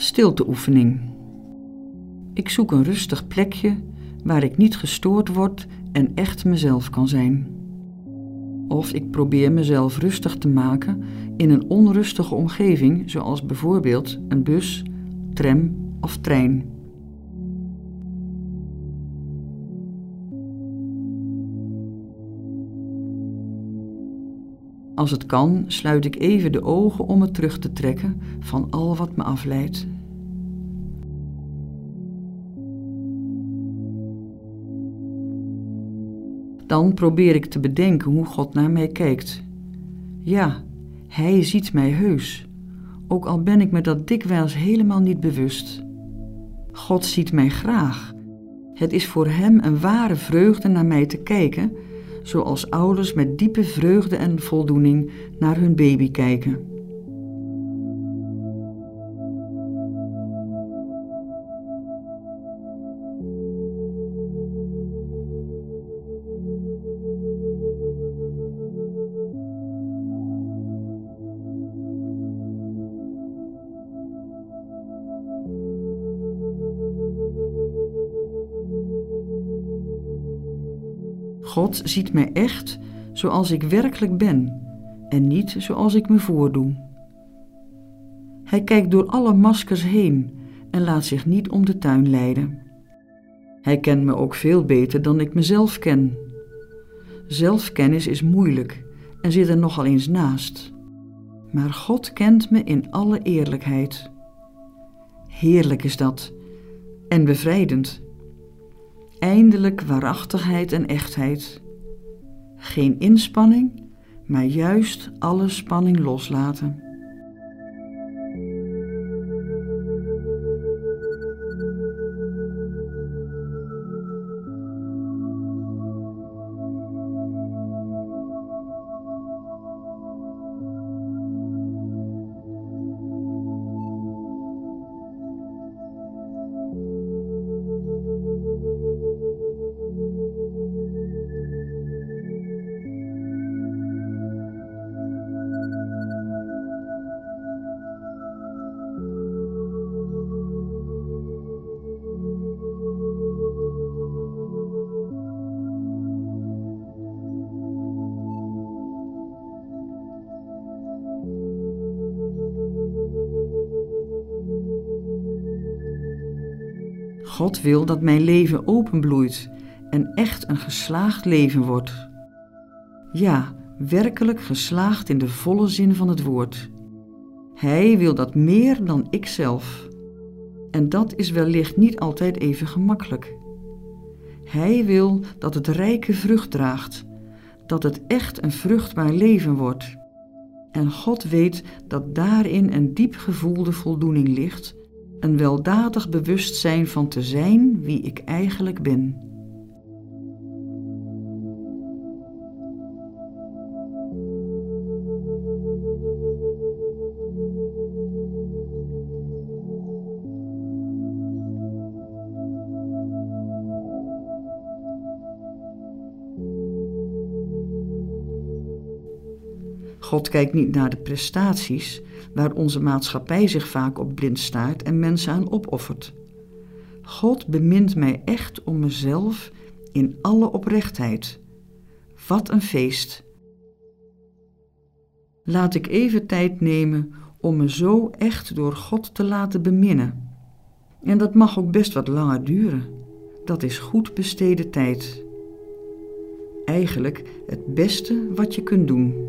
Stilteoefening. Ik zoek een rustig plekje waar ik niet gestoord word en echt mezelf kan zijn. Of ik probeer mezelf rustig te maken in een onrustige omgeving, zoals bijvoorbeeld een bus, tram of trein. Als het kan, sluit ik even de ogen om me terug te trekken van al wat me afleidt. Dan probeer ik te bedenken hoe God naar mij kijkt. Ja, Hij ziet mij heus, ook al ben ik me dat dikwijls helemaal niet bewust. God ziet mij graag. Het is voor Hem een ware vreugde naar mij te kijken zoals ouders met diepe vreugde en voldoening naar hun baby kijken. God ziet mij echt zoals ik werkelijk ben en niet zoals ik me voordoe. Hij kijkt door alle maskers heen en laat zich niet om de tuin leiden. Hij kent me ook veel beter dan ik mezelf ken. Zelfkennis is moeilijk en zit er nogal eens naast. Maar God kent me in alle eerlijkheid. Heerlijk is dat en bevrijdend. Eindelijk waarachtigheid en echtheid. Geen inspanning, maar juist alle spanning loslaten. God wil dat mijn leven openbloeit en echt een geslaagd leven wordt. Ja, werkelijk geslaagd in de volle zin van het woord. Hij wil dat meer dan ikzelf. En dat is wellicht niet altijd even gemakkelijk. Hij wil dat het rijke vrucht draagt, dat het echt een vruchtbaar leven wordt. En God weet dat daarin een diep gevoelde voldoening ligt een weldadig bewustzijn van te zijn wie ik eigenlijk ben. God kijkt niet naar de prestaties, waar onze maatschappij zich vaak op blind staart en mensen aan opoffert. God bemint mij echt om mezelf in alle oprechtheid. Wat een feest! Laat ik even tijd nemen om me zo echt door God te laten beminnen. En dat mag ook best wat langer duren. Dat is goed besteden tijd. Eigenlijk het beste wat je kunt doen.